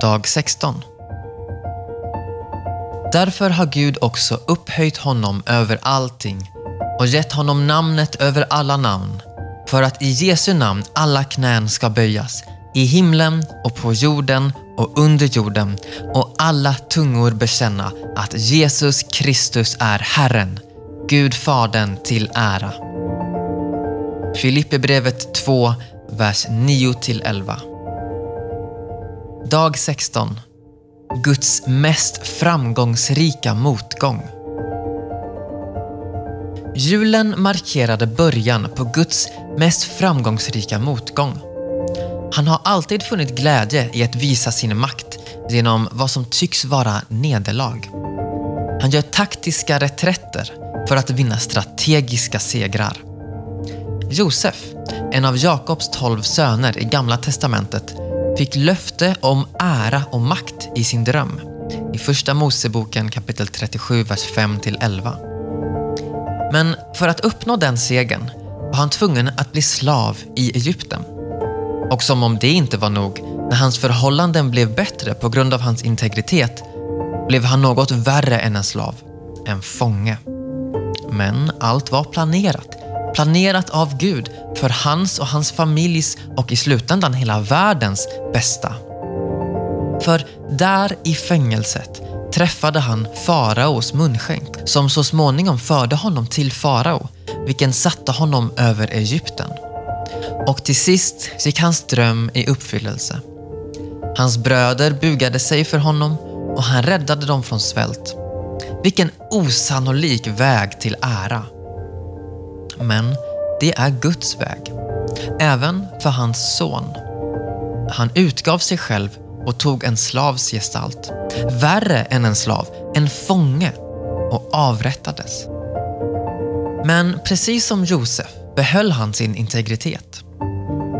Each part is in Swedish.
Dag 16. Därför har Gud också upphöjt honom över allting och gett honom namnet över alla namn för att i Jesu namn alla knän ska böjas i himlen och på jorden och under jorden och alla tungor bekänna att Jesus Kristus är Herren, Gud Fadern till ära. Filipperbrevet 2, vers 9-11. Dag 16. Guds mest framgångsrika motgång. Julen markerade början på Guds mest framgångsrika motgång. Han har alltid funnit glädje i att visa sin makt genom vad som tycks vara nederlag. Han gör taktiska reträtter för att vinna strategiska segrar. Josef, en av Jakobs tolv söner i Gamla testamentet, fick löfte om ära och makt i sin dröm i Första Moseboken kapitel 37, vers 5-11. Men för att uppnå den segern var han tvungen att bli slav i Egypten. Och som om det inte var nog, när hans förhållanden blev bättre på grund av hans integritet, blev han något värre än en slav, en fånge. Men allt var planerat. Planerat av Gud för hans och hans familjs och i slutändan hela världens bästa. För där i fängelset träffade han faraos munskänk som så småningom förde honom till farao, vilken satte honom över Egypten. Och till sist gick hans dröm i uppfyllelse. Hans bröder bugade sig för honom och han räddade dem från svält. Vilken osannolik väg till ära. Men det är Guds väg. Även för hans son. Han utgav sig själv och tog en slavs gestalt. Värre än en slav, en fånge och avrättades. Men precis som Josef behöll han sin integritet.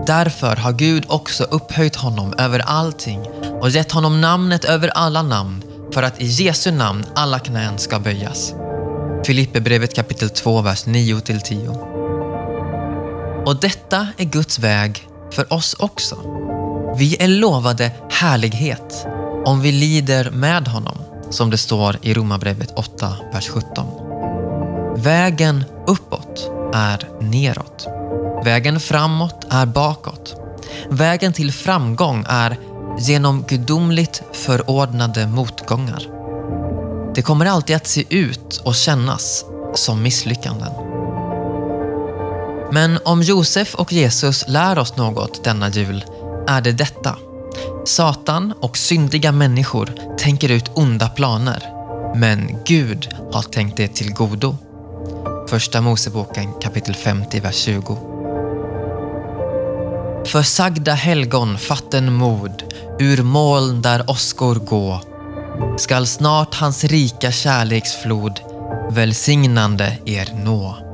Därför har Gud också upphöjt honom över allting och gett honom namnet över alla namn för att i Jesu namn alla knän ska böjas. Filipperbrevet kapitel 2, vers 9-10. Och detta är Guds väg för oss också. Vi är lovade härlighet om vi lider med honom, som det står i Romarbrevet 8, vers 17. Vägen uppåt är neråt. Vägen framåt är bakåt. Vägen till framgång är genom gudomligt förordnade motgångar. Det kommer alltid att se ut och kännas som misslyckanden. Men om Josef och Jesus lär oss något denna jul är det detta. Satan och syndiga människor tänker ut onda planer, men Gud har tänkt det till godo. Första Moseboken kapitel 50, vers 20. För sagda helgon fatten mod ur moln där åskor gå skall snart hans rika kärleksflod välsignande er nå.